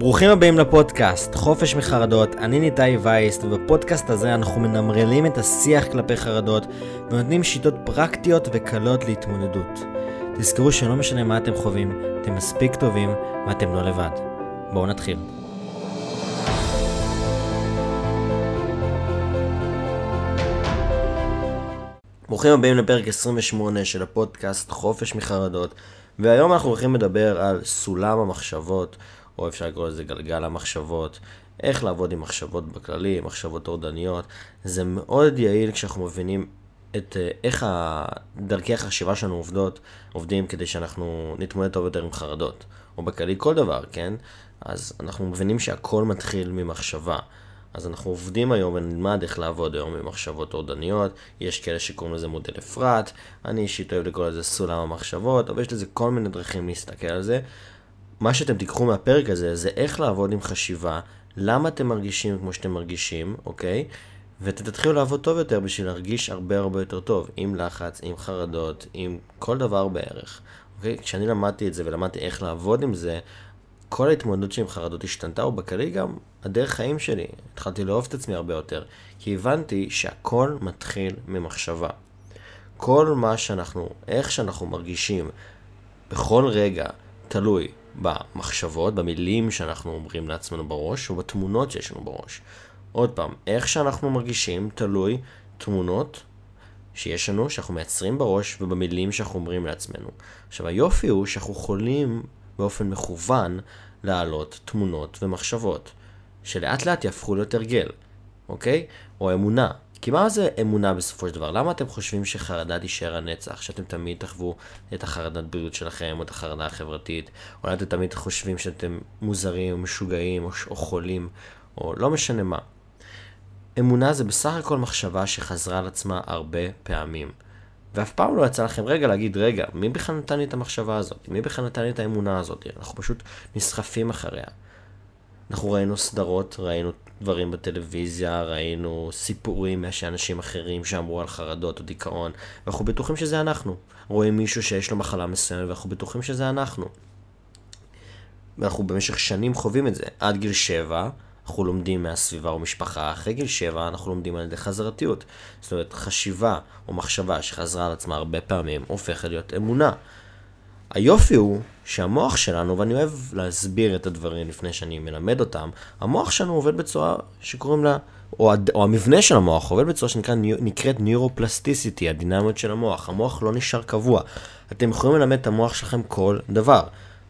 ברוכים הבאים לפודקאסט, חופש מחרדות, אני ניתאי וייסט, ובפודקאסט הזה אנחנו מנמרלים את השיח כלפי חרדות, ונותנים שיטות פרקטיות וקלות להתמודדות. תזכרו שלא משנה מה אתם חווים, אתם מספיק טובים, ואתם לא לבד. בואו נתחיל. ברוכים הבאים לפרק 28 של הפודקאסט חופש מחרדות, והיום אנחנו הולכים לדבר על סולם המחשבות, או אפשר לקרוא לזה גלגל המחשבות, איך לעבוד עם מחשבות בכללי, מחשבות טורדניות. זה מאוד יעיל כשאנחנו מבינים את אה, איך דרכי החשיבה שלנו עובדות, עובדים כדי שאנחנו נתמודד טוב יותר עם חרדות, או בכללי כל דבר, כן? אז אנחנו מבינים שהכל מתחיל ממחשבה. אז אנחנו עובדים היום ונלמד איך לעבוד היום עם מחשבות טורדניות, יש כאלה שקוראים לזה מודל אפרת, אני אישית אוהב לקרוא לזה סולם המחשבות, אבל יש לזה כל מיני דרכים להסתכל על זה. מה שאתם תיקחו מהפרק הזה זה איך לעבוד עם חשיבה, למה אתם מרגישים כמו שאתם מרגישים, אוקיי? ואתם תתחילו לעבוד טוב יותר בשביל להרגיש הרבה הרבה יותר טוב, עם לחץ, עם חרדות, עם כל דבר בערך. אוקיי? כשאני למדתי את זה ולמדתי איך לעבוד עם זה, כל ההתמודדות שלי עם חרדות השתנתה, ובכללי גם הדרך חיים שלי. התחלתי לאהוב את עצמי הרבה יותר, כי הבנתי שהכל מתחיל ממחשבה. כל מה שאנחנו, איך שאנחנו מרגישים, בכל רגע, תלוי במחשבות, במילים שאנחנו אומרים לעצמנו בראש, ובתמונות שיש לנו בראש. עוד פעם, איך שאנחנו מרגישים תלוי תמונות שיש לנו, שאנחנו מייצרים בראש, ובמילים שאנחנו אומרים לעצמנו. עכשיו, היופי הוא שאנחנו יכולים באופן מכוון להעלות תמונות ומחשבות, שלאט לאט יהפכו להיות הרגל, אוקיי? או אמונה. כי מה זה אמונה בסופו של דבר? למה אתם חושבים שחרדה תישאר הנצח? שאתם תמיד תחוו את החרדת בריאות שלכם, או את החרדה החברתית? אולי אתם תמיד חושבים שאתם מוזרים, או משוגעים, או, או חולים, או לא משנה מה. אמונה זה בסך הכל מחשבה שחזרה על עצמה הרבה פעמים. ואף פעם לא יצא לכם רגע להגיד, רגע, מי בכלל נתן לי את המחשבה הזאת? מי בכלל נתן לי את האמונה הזאת? אנחנו פשוט נסחפים אחריה. אנחנו ראינו סדרות, ראינו דברים בטלוויזיה, ראינו סיפורים מאנשים אחרים שאמרו על חרדות או דיכאון, ואנחנו בטוחים שזה אנחנו. רואים מישהו שיש לו מחלה מסוימת ואנחנו בטוחים שזה אנחנו. ואנחנו במשך שנים חווים את זה. עד גיל שבע, אנחנו לומדים מהסביבה ומשפחה, אחרי גיל שבע אנחנו לומדים על ידי חזרתיות. זאת אומרת, חשיבה או מחשבה שחזרה על עצמה הרבה פעמים הופכת להיות אמונה. היופי הוא שהמוח שלנו, ואני אוהב להסביר את הדברים לפני שאני מלמד אותם, המוח שלנו עובד בצורה שקוראים לה, או, או המבנה של המוח עובד בצורה שנקראת ניורופלסטיסיטי, הדינמיות של המוח. המוח לא נשאר קבוע. אתם יכולים ללמד את המוח שלכם כל דבר.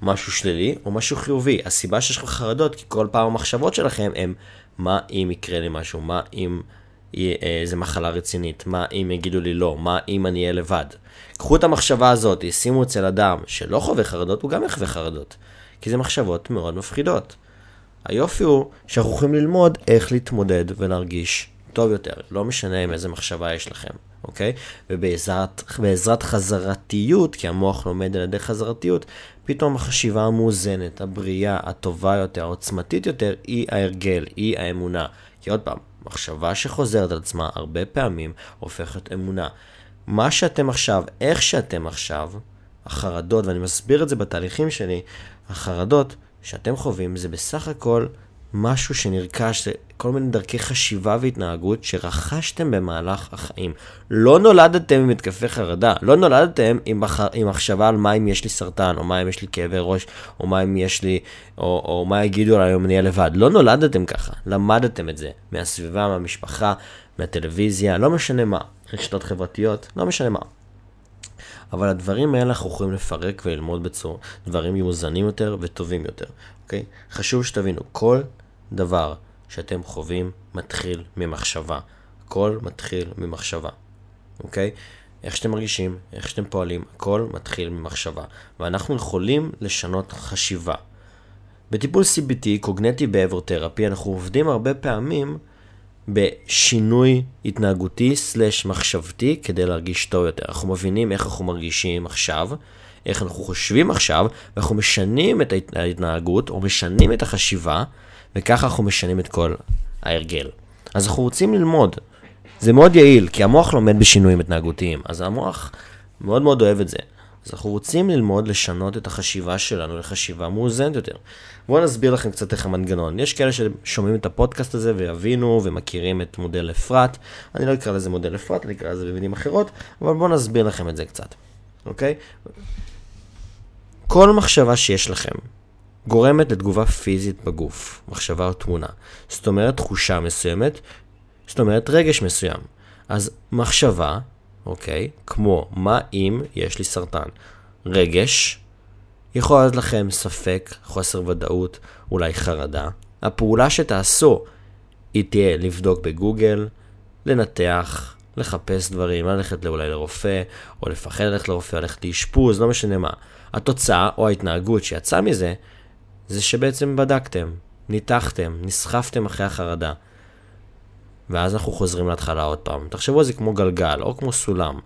משהו שלילי או משהו חיובי. הסיבה שיש לכם חרדות, כי כל פעם המחשבות שלכם הם, מה אם יקרה לי משהו? מה אם אה, מחלה רצינית? מה אם יגידו לי לא? מה אם אני אהיה לבד? קחו את המחשבה הזאת, שימו אצל אדם שלא חווה חרדות, הוא גם יחווה חרדות. כי זה מחשבות מאוד מפחידות. היופי הוא שאנחנו יכולים ללמוד איך להתמודד ולהרגיש טוב יותר. לא משנה עם איזה מחשבה יש לכם, אוקיי? ובעזרת חזרתיות, כי המוח לומד על ידי חזרתיות, פתאום החשיבה המאוזנת, הבריאה, הטובה יותר, העוצמתית יותר, היא ההרגל, היא האמונה. כי עוד פעם, מחשבה שחוזרת על עצמה הרבה פעמים הופכת אמונה. מה שאתם עכשיו, איך שאתם עכשיו, החרדות, ואני מסביר את זה בתהליכים שלי, החרדות שאתם חווים זה בסך הכל משהו שנרכש, זה כל מיני דרכי חשיבה והתנהגות שרכשתם במהלך החיים. לא נולדתם עם התקפי חרדה, לא נולדתם עם, מח... עם מחשבה על מה אם יש לי סרטן, או מה אם יש לי כאבי ראש, או מה אם יש לי, או, או מה יגידו עליי אם אני אהיה לבד. לא נולדתם ככה, למדתם את זה מהסביבה, מהמשפחה, מהטלוויזיה, לא משנה מה, רשתות חברתיות, לא משנה מה. אבל הדברים האלה אנחנו יכולים לפרק וללמוד בצורה דברים מאוזנים יותר וטובים יותר, אוקיי? חשוב שתבינו, כל דבר שאתם חווים מתחיל ממחשבה. הכל מתחיל ממחשבה, אוקיי? איך שאתם מרגישים, איך שאתם פועלים, הכל מתחיל ממחשבה. ואנחנו יכולים לשנות חשיבה. בטיפול CBT, קוגנטי בעבר תרפי, אנחנו עובדים הרבה פעמים בשינוי התנהגותי סלש מחשבתי כדי להרגיש טוב יותר. אנחנו מבינים איך אנחנו מרגישים עכשיו, איך אנחנו חושבים עכשיו, ואנחנו משנים את ההתנהגות או משנים את החשיבה, וככה אנחנו משנים את כל ההרגל. אז אנחנו רוצים ללמוד. זה מאוד יעיל, כי המוח לומד בשינויים התנהגותיים, אז המוח מאוד מאוד אוהב את זה, אז אנחנו רוצים ללמוד לשנות את החשיבה שלנו לחשיבה מאוזנת יותר. בואו נסביר לכם קצת איך המנגנון. יש כאלה ששומעים את הפודקאסט הזה ויבינו ומכירים את מודל אפרת. אני לא אקרא לזה מודל אפרת, אני אקרא לזה במילים אחרות, אבל בואו נסביר לכם את זה קצת, אוקיי? כל מחשבה שיש לכם גורמת לתגובה פיזית בגוף, מחשבה או תמונה. זאת אומרת, תחושה מסוימת, זאת אומרת, רגש מסוים. אז מחשבה, אוקיי, כמו מה אם יש לי סרטן. רגש, יכול להיות לכם ספק, חוסר ודאות, אולי חרדה. הפעולה שתעשו היא תהיה לבדוק בגוגל, לנתח, לחפש דברים, ללכת אולי לרופא, או לפחד ללכת לרופא, ללכת לאשפוז, לא משנה מה. התוצאה או ההתנהגות שיצאה מזה, זה שבעצם בדקתם, ניתחתם, נסחפתם אחרי החרדה. ואז אנחנו חוזרים להתחלה עוד פעם. תחשבו על זה כמו גלגל, או כמו סולם.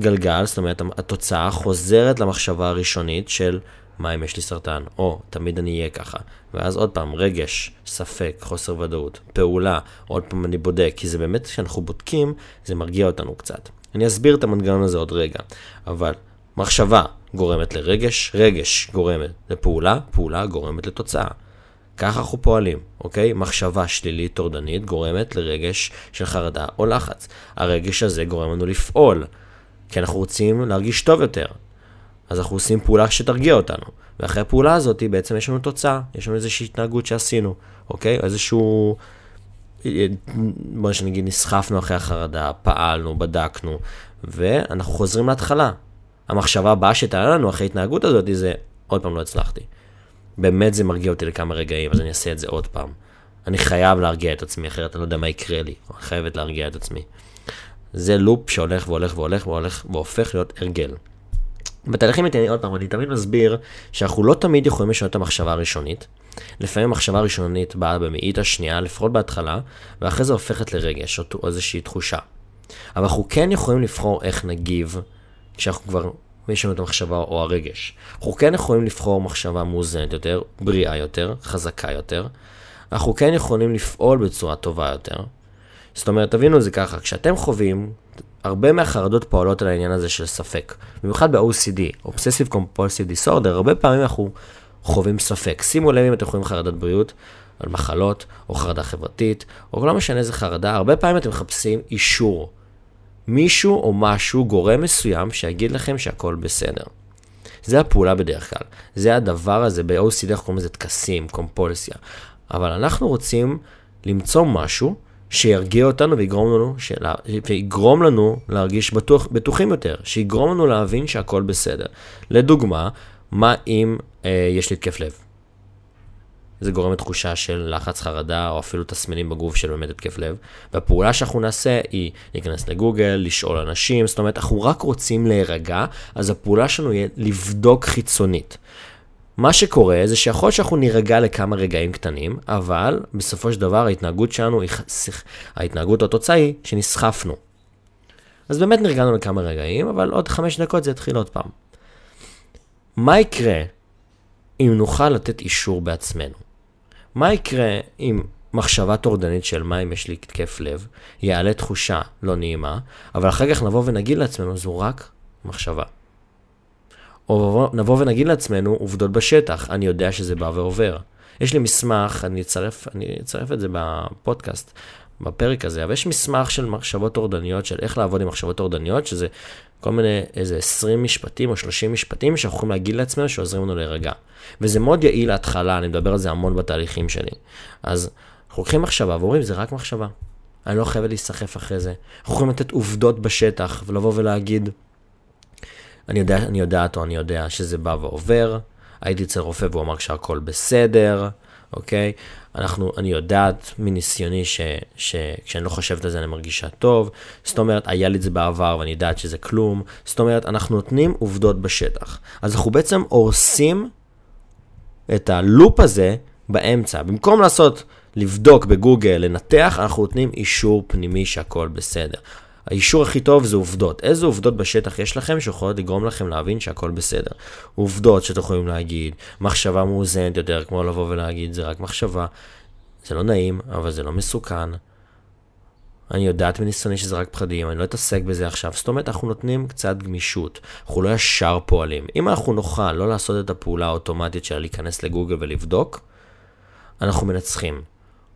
גלגל, זאת אומרת, התוצאה חוזרת למחשבה הראשונית של מה אם יש לי סרטן, או תמיד אני אהיה ככה. ואז עוד פעם, רגש, ספק, חוסר ודאות, פעולה, עוד פעם אני בודק, כי זה באמת, כשאנחנו בודקים, זה מרגיע אותנו קצת. אני אסביר את המנגנון הזה עוד רגע, אבל מחשבה גורמת לרגש, רגש גורמת לפעולה, פעולה גורמת לתוצאה. ככה אנחנו פועלים, אוקיי? מחשבה שלילית טורדנית גורמת לרגש של חרדה או לחץ. הרגש הזה גורם לנו לפעול, כי אנחנו רוצים להרגיש טוב יותר. אז אנחנו עושים פעולה שתרגיע אותנו. ואחרי הפעולה הזאת בעצם יש לנו תוצאה, יש לנו איזושהי התנהגות שעשינו, אוקיי? איזשהו... בוא נגיד נסחפנו אחרי החרדה, פעלנו, בדקנו, ואנחנו חוזרים להתחלה. המחשבה הבאה שתעלה לנו אחרי ההתנהגות הזאת זה, עוד פעם לא הצלחתי. באמת זה מרגיע אותי לכמה רגעים, אז אני אעשה את זה עוד פעם. אני חייב להרגיע את עצמי, אחרת אני לא יודע מה יקרה לי. אני חייבת להרגיע את עצמי. זה לופ שהולך והולך והולך והולך והופך להיות הרגל. בתהליכים איתי, עוד פעם, אני תמיד מסביר שאנחנו לא תמיד יכולים לשנות את המחשבה הראשונית. לפעמים המחשבה הראשונית באה במאית השנייה, לפחות בהתחלה, ואחרי זה הופכת לרגש או איזושהי תחושה. אבל אנחנו כן יכולים לבחור איך נגיב כשאנחנו כבר, יש לנו את המחשבה או הרגש. אנחנו כן יכולים לבחור מחשבה מאוזנת יותר, בריאה יותר, חזקה יותר. אנחנו כן יכולים לפעול בצורה טובה יותר. זאת אומרת, תבינו את זה ככה, כשאתם חווים, הרבה מהחרדות פועלות על העניין הזה של ספק. במיוחד ב-OCD, Obsessive Compulsive Disorder, הרבה פעמים אנחנו חווים ספק. שימו לב אם אתם חווים חרדת בריאות, על מחלות, או חרדה חברתית, או לא משנה איזה חרדה, הרבה פעמים אתם מחפשים אישור. מישהו או משהו, גורם מסוים, שיגיד לכם שהכל בסדר. זה הפעולה בדרך כלל. זה הדבר הזה, ב-OCD אנחנו קוראים לזה טקסים, קומפולסיה. אבל אנחנו רוצים למצוא משהו שירגיע אותנו ויגרום לנו, שלה, ויגרום לנו להרגיש בטוח, בטוחים יותר, שיגרום לנו להבין שהכל בסדר. לדוגמה, מה אם אה, יש לי התקף לב? זה גורם לתחושה של לחץ חרדה, או אפילו תסמינים בגוף של באמת התקף לב. והפעולה שאנחנו נעשה היא להיכנס לגוגל, לשאול אנשים, זאת אומרת, אנחנו רק רוצים להירגע, אז הפעולה שלנו יהיה לבדוק חיצונית. מה שקורה זה שיכול להיות שאנחנו נירגע לכמה רגעים קטנים, אבל בסופו של דבר ההתנהגות שלנו, ההתנהגות התוצאה היא שנסחפנו. אז באמת נרגענו לכמה רגעים, אבל עוד חמש דקות זה יתחיל עוד פעם. מה יקרה אם נוכל לתת אישור בעצמנו? מה יקרה אם מחשבה טורדנית של מה אם יש לי התקף לב, יעלה תחושה לא נעימה, אבל אחר כך נבוא ונגיד לעצמנו, זו רק מחשבה. או נבוא ונגיד לעצמנו עובדות בשטח, אני יודע שזה בא ועובר. יש לי מסמך, אני אצרף, אני אצרף את זה בפודקאסט, בפרק הזה, אבל יש מסמך של מחשבות טורדניות, של איך לעבוד עם מחשבות טורדניות, שזה כל מיני איזה 20 משפטים או 30 משפטים שאנחנו יכולים להגיד לעצמנו שעוזרים לנו להירגע. וזה מאוד יעיל להתחלה, אני מדבר על זה המון בתהליכים שלי. אז אנחנו לוקחים מחשבה ואומרים, זה רק מחשבה. אני לא חייבת להיסחף אחרי זה. אנחנו יכולים לתת עובדות בשטח ולבוא ולהגיד, אני יודע, אני יודעת או אני יודע שזה בא ועובר, הייתי אצל רופא והוא אמר שהכל בסדר, אוקיי? אנחנו, אני יודעת מניסיוני שכשאני לא חושבת על זה אני מרגישה טוב, זאת אומרת, היה לי את זה בעבר ואני יודעת שזה כלום, זאת אומרת, אנחנו נותנים עובדות בשטח. אז אנחנו בעצם הורסים את הלופ הזה באמצע. במקום לעשות, לבדוק בגוגל, לנתח, אנחנו נותנים אישור פנימי שהכל בסדר. האישור הכי טוב זה עובדות. איזה עובדות בשטח יש לכם שיכולות לגרום לכם להבין שהכל בסדר? עובדות שאתם יכולים להגיד, מחשבה מאוזנת יותר, כמו לבוא ולהגיד, זה רק מחשבה. זה לא נעים, אבל זה לא מסוכן. אני יודעת מניסיוני שזה רק פחדים, אני לא אתעסק בזה עכשיו. זאת אומרת, אנחנו נותנים קצת גמישות. אנחנו לא ישר פועלים. אם אנחנו נוכל לא לעשות את הפעולה האוטומטית של להיכנס לגוגל ולבדוק, אנחנו מנצחים.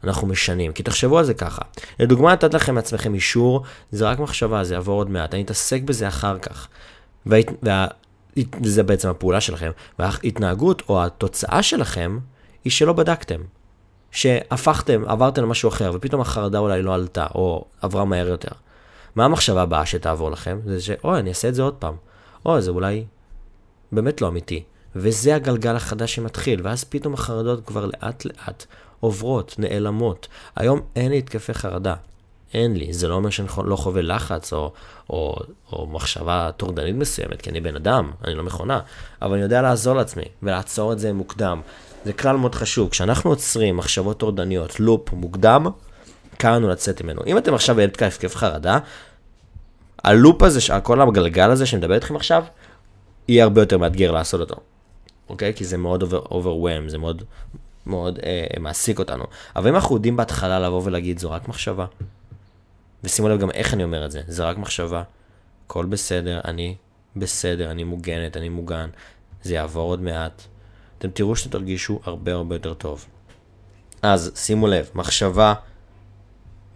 אנחנו משנים. כי תחשבו על זה ככה. לדוגמה, נתת לכם מעצמכם אישור, זה רק מחשבה, זה יעבור עוד מעט. אני אתעסק בזה אחר כך. וההת... וה... זה בעצם הפעולה שלכם. וההתנהגות או התוצאה שלכם היא שלא בדקתם. שהפכתם, עברתם למשהו אחר, ופתאום החרדה אולי לא עלתה, או עברה מהר יותר. מה המחשבה הבאה שתעבור לכם? זה שאוי, אני אעשה את זה עוד פעם. אוי, זה אולי באמת לא אמיתי. וזה הגלגל החדש שמתחיל, ואז פתאום החרדות כבר לאט לאט עוברות, נעלמות. היום אין לי התקפי חרדה. אין לי. זה לא אומר שאני לא חווה לחץ או, או, או מחשבה טורדנית מסוימת, כי אני בן אדם, אני לא מכונה, אבל אני יודע לעזור לעצמי ולעצור את זה מוקדם. זה כלל מאוד חשוב. כשאנחנו עוצרים מחשבות טורדניות, לופ מוקדם, קל לנו לצאת ממנו. אם אתם עכשיו בילד התקף חרדה, הלופ הזה, כל הגלגל הזה שמדבר איתכם עכשיו, יהיה הרבה יותר מאתגר לעשות אותו. אוקיי? כי זה מאוד overwhelm, זה מאוד, מאוד אה, מעסיק אותנו. אבל אם אנחנו יודעים בהתחלה לבוא ולהגיד, זו רק מחשבה, ושימו לב גם איך אני אומר את זה, זה רק מחשבה, הכל בסדר, אני בסדר, אני מוגנת, אני מוגן, זה יעבור עוד מעט, אתם תראו שאתם תרגישו הרבה הרבה יותר טוב. אז שימו לב, מחשבה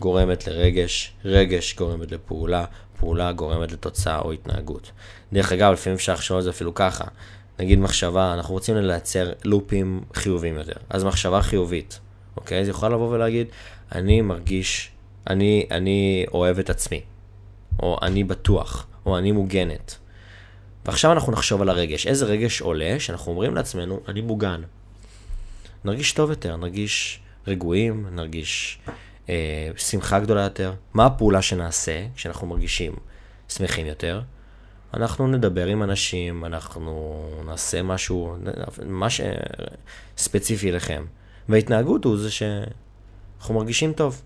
גורמת לרגש, רגש גורמת לפעולה, פעולה גורמת לתוצאה או התנהגות. דרך אגב, לפעמים אפשר לחשוב על זה אפילו ככה. נגיד מחשבה, אנחנו רוצים לייצר לופים חיוביים יותר. אז מחשבה חיובית, אוקיי? אז יכולה לבוא ולהגיד, אני מרגיש, אני, אני אוהב את עצמי, או אני בטוח, או אני מוגנת. ועכשיו אנחנו נחשוב על הרגש. איזה רגש עולה שאנחנו אומרים לעצמנו, אני מוגן. נרגיש טוב יותר, נרגיש רגועים, נרגיש אה, שמחה גדולה יותר. מה הפעולה שנעשה כשאנחנו מרגישים שמחים יותר? אנחנו נדבר עם אנשים, אנחנו נעשה משהו, ממש ספציפי לכם. וההתנהגות הוא זה שאנחנו מרגישים טוב.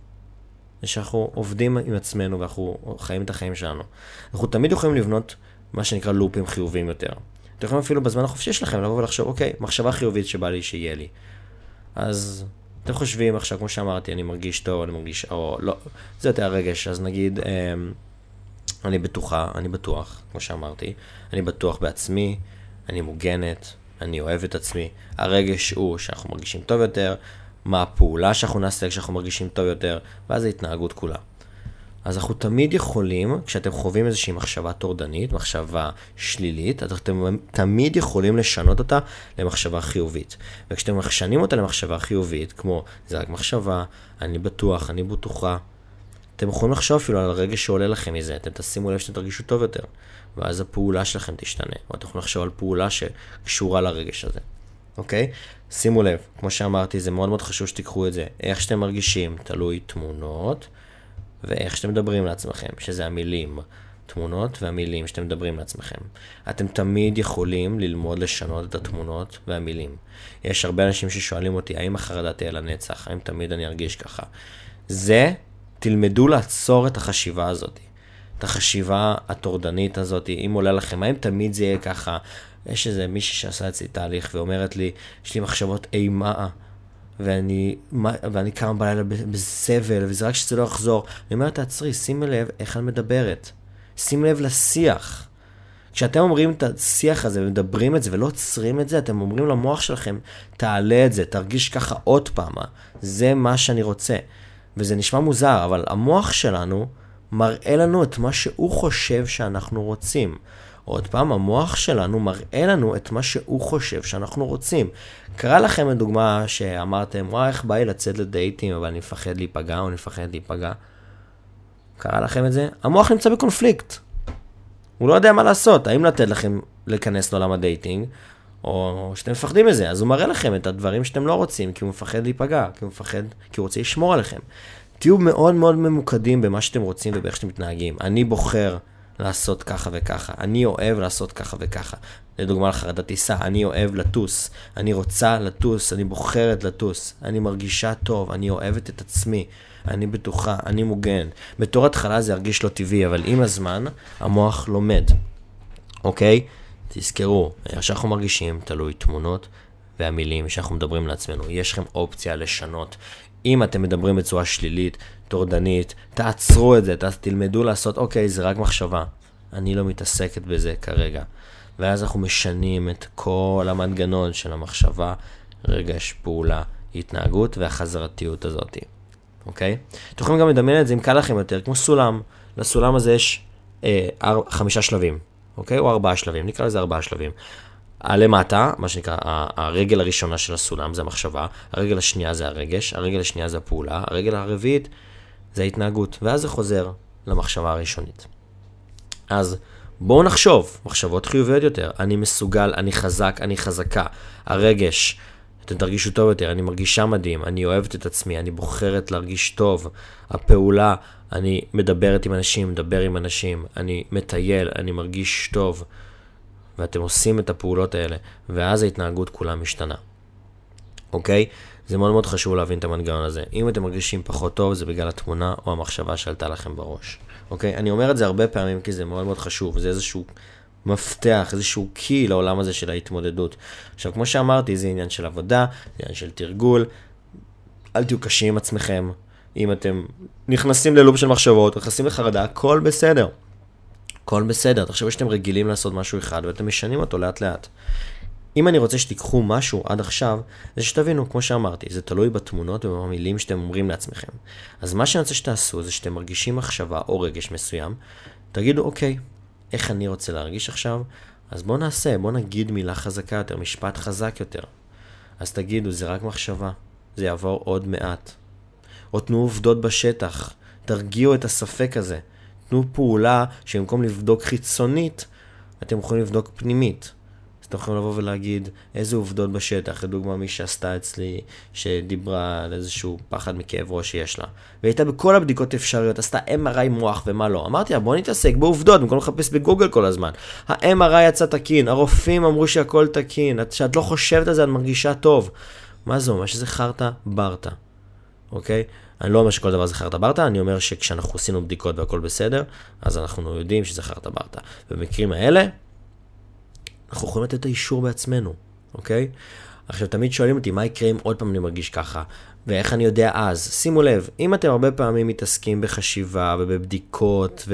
זה שאנחנו עובדים עם עצמנו ואנחנו חיים את החיים שלנו. אנחנו תמיד יכולים לבנות מה שנקרא לופים חיוביים יותר. אתם יכולים אפילו בזמן החופשי שלכם לבוא ולחשוב, אוקיי, מחשבה חיובית שבא לי שיהיה לי. אז אתם חושבים עכשיו, כמו שאמרתי, אני מרגיש טוב, אני מרגיש, או לא, זה יותר הרגש, אז נגיד, אה, אני בטוחה, אני בטוח, כמו שאמרתי, אני בטוח בעצמי, אני מוגנת, אני אוהב את עצמי. הרגש הוא שאנחנו מרגישים טוב יותר, מה הפעולה שאנחנו נעשה כשאנחנו מרגישים טוב יותר, ואז ההתנהגות כולה. אז אנחנו תמיד יכולים, כשאתם חווים איזושהי מחשבה טורדנית, מחשבה שלילית, אז אתם תמיד יכולים לשנות אותה למחשבה חיובית. וכשאתם משנים אותה למחשבה חיובית, כמו זה רק מחשבה, אני בטוח, אני בטוחה, אתם יכולים לחשוב אפילו על הרגש שעולה לכם מזה, אתם תשימו לב שאתם תרגישו טוב יותר, ואז הפעולה שלכם תשתנה, או אתם יכולים לחשוב על פעולה שקשורה לרגש הזה, אוקיי? שימו לב, כמו שאמרתי, זה מאוד מאוד חשוב שתיקחו את זה. איך שאתם מרגישים, תלוי תמונות. ואיך שאתם מדברים לעצמכם, שזה המילים, תמונות והמילים שאתם מדברים לעצמכם. אתם תמיד יכולים ללמוד לשנות את התמונות והמילים. יש הרבה אנשים ששואלים אותי, האם החרדה תהיה לנצח? האם תמיד אני ארגיש ככה? זה, תלמדו לעצור את החשיבה הזאת. את החשיבה הטורדנית הזאת, אם עולה לכם, האם תמיד זה יהיה ככה? יש איזה מישהי שעשה אצלי תהליך ואומרת לי, יש לי מחשבות אימה ואני, ואני קם בלילה בסבל, וזה רק שזה לא יחזור. אני אומר, תעצרי, שימי לב איך את מדברת. שימי לב לשיח. כשאתם אומרים את השיח הזה ומדברים את זה ולא עוצרים את זה, אתם אומרים למוח שלכם, תעלה את זה, תרגיש ככה עוד פעם. זה מה שאני רוצה. וזה נשמע מוזר, אבל המוח שלנו מראה לנו את מה שהוא חושב שאנחנו רוצים. עוד פעם, המוח שלנו מראה לנו את מה שהוא חושב שאנחנו רוצים. קרה לכם לדוגמה שאמרתם, וואי, איך בא לי לצאת לדייטים, אבל אני מפחד להיפגע או אני מפחד להיפגע. קרה לכם את זה? המוח נמצא בקונפליקט. הוא לא יודע מה לעשות, האם לתת לכם להיכנס לעולם ה dating, או שאתם מפחדים מזה, אז הוא מראה לכם את הדברים שאתם לא רוצים, כי הוא מפחד להיפגע, כי הוא מפחד, כי הוא רוצה לשמור עליכם. תהיו מאוד מאוד ממוקדים במה שאתם רוצים ובאיך שאתם מתנהגים. אני בוחר לעשות ככה וככה, אני אוהב לעשות ככה וככה. לדוגמה לחרדת טיסה, אני אוהב לטוס, אני רוצה לטוס, אני בוחרת לטוס, אני מרגישה טוב, אני אוהבת את עצמי, אני בטוחה, אני מוגן. בתור התחלה זה ירגיש לא טבעי, אבל עם הזמן המוח לומד, אוקיי? תזכרו, איך שאנחנו מרגישים תלוי תמונות והמילים שאנחנו מדברים לעצמנו. יש לכם אופציה לשנות. אם אתם מדברים בצורה שלילית, טורדנית, תעצרו את זה, תלמדו לעשות, אוקיי, זה רק מחשבה. אני לא מתעסקת בזה כרגע. ואז אנחנו משנים את כל המנגנון של המחשבה, רגש, פעולה, התנהגות והחזרתיות הזאת, אוקיי? אתם יכולים גם לדמיין את זה אם קל לכם יותר, כמו סולם. לסולם הזה יש אה, חמישה שלבים, אוקיי? או ארבעה שלבים, נקרא לזה ארבעה שלבים. למטה, מה שנקרא, הרגל הראשונה של הסולם זה המחשבה, הרגל השנייה זה הרגש, הרגל השנייה זה הפעולה, הרגל הרביעית זה ההתנהגות, ואז זה חוזר למחשבה הראשונית. אז בואו נחשוב, מחשבות חיוביות יותר, אני מסוגל, אני חזק, אני חזקה, הרגש, אתם תרגישו טוב יותר, אני מרגישה מדהים, אני אוהבת את עצמי, אני בוחרת להרגיש טוב, הפעולה, אני מדברת עם אנשים, מדבר עם אנשים, אני מטייל, אני מרגיש טוב. ואתם עושים את הפעולות האלה, ואז ההתנהגות כולה משתנה. אוקיי? זה מאוד מאוד חשוב להבין את המנגנון הזה. אם אתם מרגישים פחות טוב, זה בגלל התמונה או המחשבה שעלתה לכם בראש. אוקיי? אני אומר את זה הרבה פעמים כי זה מאוד מאוד חשוב, זה איזשהו מפתח, איזשהו קי לעולם הזה של ההתמודדות. עכשיו, כמו שאמרתי, זה עניין של עבודה, זה עניין של תרגול, אל תהיו קשים עם עצמכם. אם אתם נכנסים ללופ של מחשבות, נכנסים לחרדה, הכל בסדר. הכל בסדר, תחשבו שאתם רגילים לעשות משהו אחד ואתם משנים אותו לאט לאט. אם אני רוצה שתיקחו משהו עד עכשיו, זה שתבינו, כמו שאמרתי, זה תלוי בתמונות ובמילים שאתם אומרים לעצמכם. אז מה שאני רוצה שתעשו זה שאתם מרגישים מחשבה או רגש מסוים, תגידו, אוקיי, איך אני רוצה להרגיש עכשיו? אז בואו נעשה, בואו נגיד מילה חזקה יותר, משפט חזק יותר. אז תגידו, זה רק מחשבה, זה יעבור עוד מעט. או תנו עובדות בשטח, תרגיעו את הספק הזה. תנו פעולה שבמקום לבדוק חיצונית, אתם יכולים לבדוק פנימית. אתם יכולים לבוא ולהגיד איזה עובדות בשטח, לדוגמה מי שעשתה אצלי, שדיברה על איזשהו פחד מכאב ראש שיש לה. והייתה בכל הבדיקות אפשריות, עשתה MRI מוח ומה לא. אמרתי לה בוא נתעסק בעובדות, במקום לחפש בגוגל כל הזמן. ה-MRI יצא תקין, הרופאים אמרו שהכל תקין, כשאת לא חושבת על זה את מרגישה טוב. מה זה אומר? שזה חרטא ברטא, אוקיי? אני לא אומר שכל דבר זה חרטה ברטה, אני אומר שכשאנחנו עשינו בדיקות והכל בסדר, אז אנחנו יודעים שזה חרטה ברטה. במקרים האלה, אנחנו יכולים לתת את האישור בעצמנו, אוקיי? עכשיו, תמיד שואלים אותי, מה יקרה אם עוד פעם אני מרגיש ככה? ואיך אני יודע אז? שימו לב, אם אתם הרבה פעמים מתעסקים בחשיבה ובבדיקות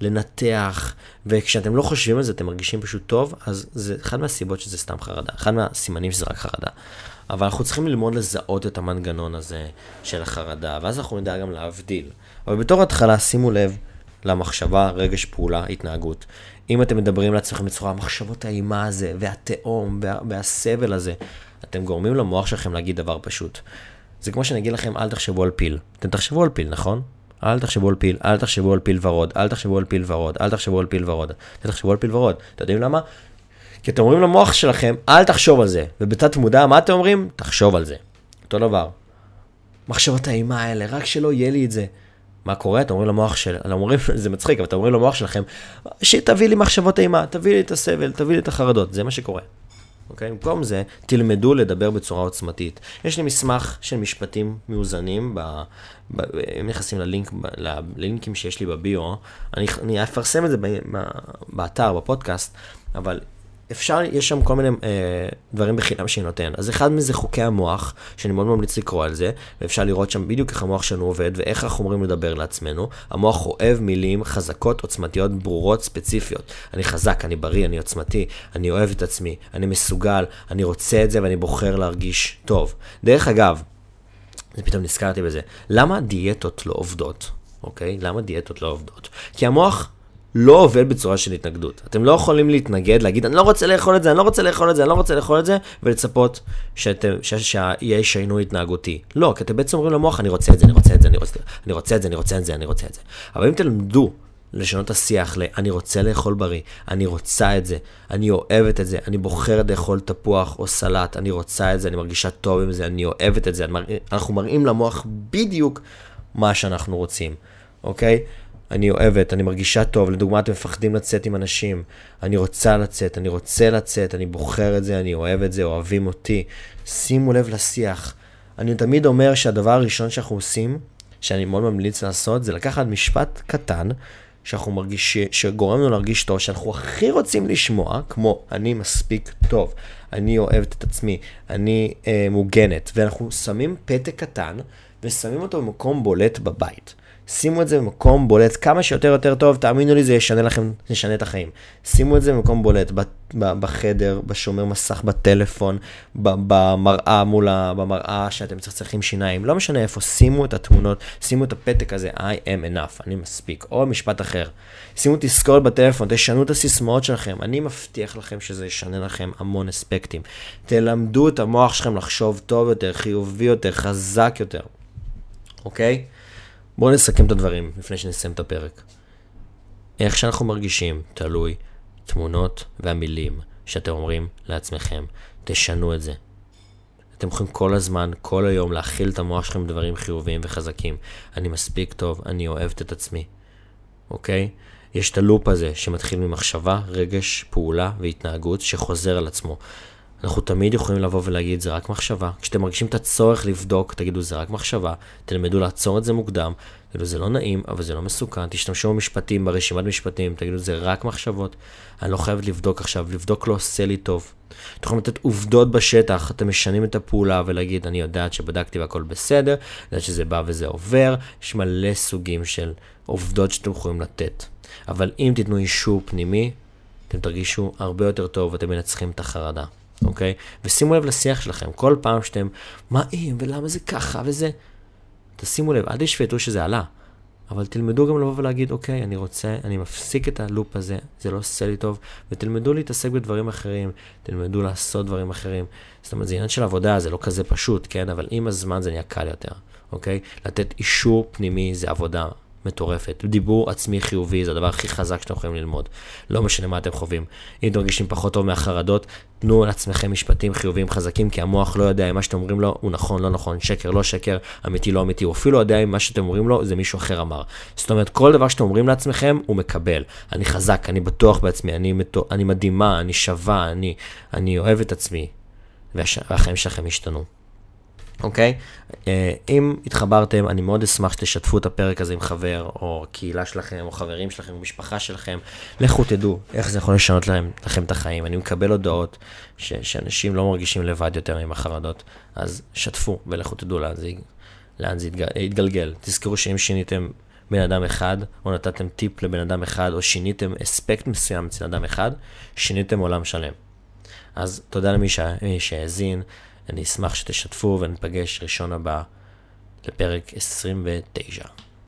ולנתח, וכשאתם לא חושבים על זה אתם מרגישים פשוט טוב, אז זה אחד מהסיבות שזה סתם חרדה, אחד מהסימנים שזה רק חרדה. אבל אנחנו צריכים ללמוד לזהות את המנגנון הזה של החרדה, ואז אנחנו נדע גם להבדיל. אבל בתור התחלה, שימו לב למחשבה, רגש, פעולה, התנהגות. אם אתם מדברים לעצמכם בצורה, המחשבות האימה הזה, והתהום, וה, והסבל הזה, אתם גורמים למוח שלכם להגיד דבר פשוט. זה כמו שאני אגיד לכם, אל תחשבו על פיל. אתם תחשבו על פיל, נכון? אל תחשבו על פיל, אל תחשבו על פיל ורוד, אל תחשבו על פיל ורוד, אל תחשבו על פיל ורוד. אל תחשבו על פיל ורוד. אתם יודעים למה? כי אתם אומרים למוח שלכם, אל תחשוב על זה. ובתת מודע, מה אתם אומרים? תחשוב על זה. אותו דבר. מחשבות האימה האלה, רק שלא יהיה לי את זה. מה קורה? אתם אומרים למוח של... אומרים, זה מצחיק, אבל אתם אומרים למוח שלכם, שתביא לי מחשבות אימה, תביא לי את הסבל, תביא לי את החרדות. זה מה שקורה. אוקיי? במקום זה, תלמדו לדבר בצורה עוצמתית. יש לי מסמך של משפטים מאוזנים, ב, ב, אם נכנסים ללינק, ב, ללינקים שיש לי בביו, אני, אני אפרסם את זה ב, ב, באתר, בפודקאסט, אבל אפשר, יש שם כל מיני אה, דברים בחינם שהיא נותן. אז אחד מזה חוקי המוח, שאני מאוד ממליץ לקרוא על זה, ואפשר לראות שם בדיוק איך המוח שלנו עובד ואיך אנחנו אומרים לדבר לעצמנו. המוח אוהב מילים חזקות, עוצמתיות, ברורות, ספציפיות. אני חזק, אני בריא, אני עוצמתי, אני אוהב את עצמי, אני מסוגל, אני רוצה את זה ואני בוחר להרגיש טוב. דרך אגב, פתאום נזכרתי בזה, למה דיאטות לא עובדות? אוקיי? למה דיאטות לא עובדות? כי המוח... לא עובד בצורה של התנגדות. אתם לא יכולים להתנגד, להגיד, אני לא רוצה לאכול את זה, אני לא רוצה לאכול את זה, אני לא רוצה לאכול את זה, ולצפות שיהיה שינוי התנהגותי. לא, כי אתם בעצם אומרים למוח, אני רוצה את זה, אני רוצה את זה, אני רוצה, אני רוצה את זה, אני רוצה את זה, אני רוצה את זה. אבל אם תלמדו לשנות את השיח ל, אני רוצה לאכול בריא, אני רוצה את זה, אני אוהבת את זה, אני בוחרת לאכול תפוח או סלט, אני רוצה את זה, אני מרגישה טוב עם זה, אני אוהבת את זה, אנחנו מראים למוח בדיוק מה שאנחנו רוצים, אוקיי? אני אוהבת, אני מרגישה טוב, לדוגמה אתם מפחדים לצאת עם אנשים, אני רוצה לצאת, אני רוצה לצאת, אני בוחר את זה, אני אוהב את זה, אוהבים אותי. שימו לב לשיח. אני תמיד אומר שהדבר הראשון שאנחנו עושים, שאני מאוד ממליץ לעשות, זה לקחת משפט קטן, שאנחנו מרגישים, שגורם לנו להרגיש טוב, שאנחנו הכי רוצים לשמוע, כמו אני מספיק טוב, אני אוהבת את עצמי, אני אה, מוגנת, ואנחנו שמים פתק קטן ושמים אותו במקום בולט בבית. שימו את זה במקום בולט כמה שיותר יותר טוב, תאמינו לי, זה ישנה לכם, ישנה את החיים. שימו את זה במקום בולט, בחדר, בשומר מסך, בטלפון, במראה מול ה... במראה שאתם צריכים שיניים, לא משנה איפה, שימו את התמונות, שימו את הפתק הזה, I am enough, אני מספיק, או משפט אחר. שימו תזכורת בטלפון, תשנו את הסיסמאות שלכם, אני מבטיח לכם שזה ישנה לכם המון אספקטים. תלמדו את המוח שלכם לחשוב טוב יותר, חיובי יותר, חזק יותר, אוקיי? בואו נסכם את הדברים לפני שנסיים את הפרק. איך שאנחנו מרגישים תלוי תמונות והמילים שאתם אומרים לעצמכם. תשנו את זה. אתם יכולים כל הזמן, כל היום, להכיל את המוח שלכם בדברים חיוביים וחזקים. אני מספיק טוב, אני אוהבת את עצמי, אוקיי? יש את הלופ הזה שמתחיל ממחשבה, רגש, פעולה והתנהגות שחוזר על עצמו. אנחנו תמיד יכולים לבוא ולהגיד, זה רק מחשבה. כשאתם מרגישים את הצורך לבדוק, תגידו, זה רק מחשבה. תלמדו לעצור את זה מוקדם. תגידו, זה לא נעים, אבל זה לא מסוכן. תשתמשו במשפטים, ברשימת משפטים, תגידו, זה רק מחשבות. אני לא חייבת לבדוק עכשיו, לבדוק לא עושה לי טוב. אתם יכולים לתת עובדות בשטח, אתם משנים את הפעולה ולהגיד, אני יודעת שבדקתי והכל בסדר, יודעת שזה בא וזה עובר. יש מלא סוגים של עובדות שאתם יכולים לתת. אבל אם תיתנו אישור פנימי, אתם תרגישו הרבה יותר טוב ואתם מנצחים את החרדה. אוקיי? ושימו לב לשיח שלכם, כל פעם שאתם, מה אם, ולמה זה ככה, וזה... תשימו לב, אל תשפטו שזה עלה, אבל תלמדו גם לבוא ולהגיד, אוקיי, אני רוצה, אני מפסיק את הלופ הזה, זה לא עושה לי טוב, ותלמדו להתעסק בדברים אחרים, תלמדו לעשות דברים אחרים. זאת אומרת, זה עניין של עבודה, זה לא כזה פשוט, כן? אבל עם הזמן זה נהיה קל יותר, אוקיי? לתת אישור פנימי זה עבודה. מטורפת. דיבור עצמי חיובי זה הדבר הכי חזק שאתם יכולים ללמוד. לא משנה מה אתם חווים. אם אתם מרגישים פחות טוב מהחרדות, תנו לעצמכם משפטים חיוביים חזקים, כי המוח לא יודע אם מה שאתם אומרים לו הוא נכון, לא נכון, שקר, לא שקר, אמיתי, לא אמיתי. הוא אפילו לא יודע אם מה שאתם אומרים לו זה מישהו אחר אמר. זאת אומרת, כל דבר שאתם אומרים לעצמכם, הוא מקבל. אני חזק, אני בטוח בעצמי, אני, מתו, אני מדהימה, אני שווה, אני, אני אוהב את עצמי. והחיים שלכם ישתנו. אוקיי? אה, אם התחברתם, אני מאוד אשמח שתשתפו את הפרק הזה עם חבר, או קהילה שלכם, או חברים שלכם, או משפחה שלכם. לכו תדעו איך זה יכול לשנות להם, לכם את החיים. אני מקבל הודעות ש, שאנשים לא מרגישים לבד יותר עם החרדות, אז שתפו ולכו תדעו לאן זה, לאן זה יתגל, יתגלגל. תזכרו שאם שיניתם בן אדם אחד, או נתתם טיפ לבן אדם אחד, או שיניתם אספקט מסוים אצל אדם אחד, שיניתם עולם שלם. אז תודה למי שהאזין. אני אשמח שתשתפו ונפגש ראשון הבא לפרק 29.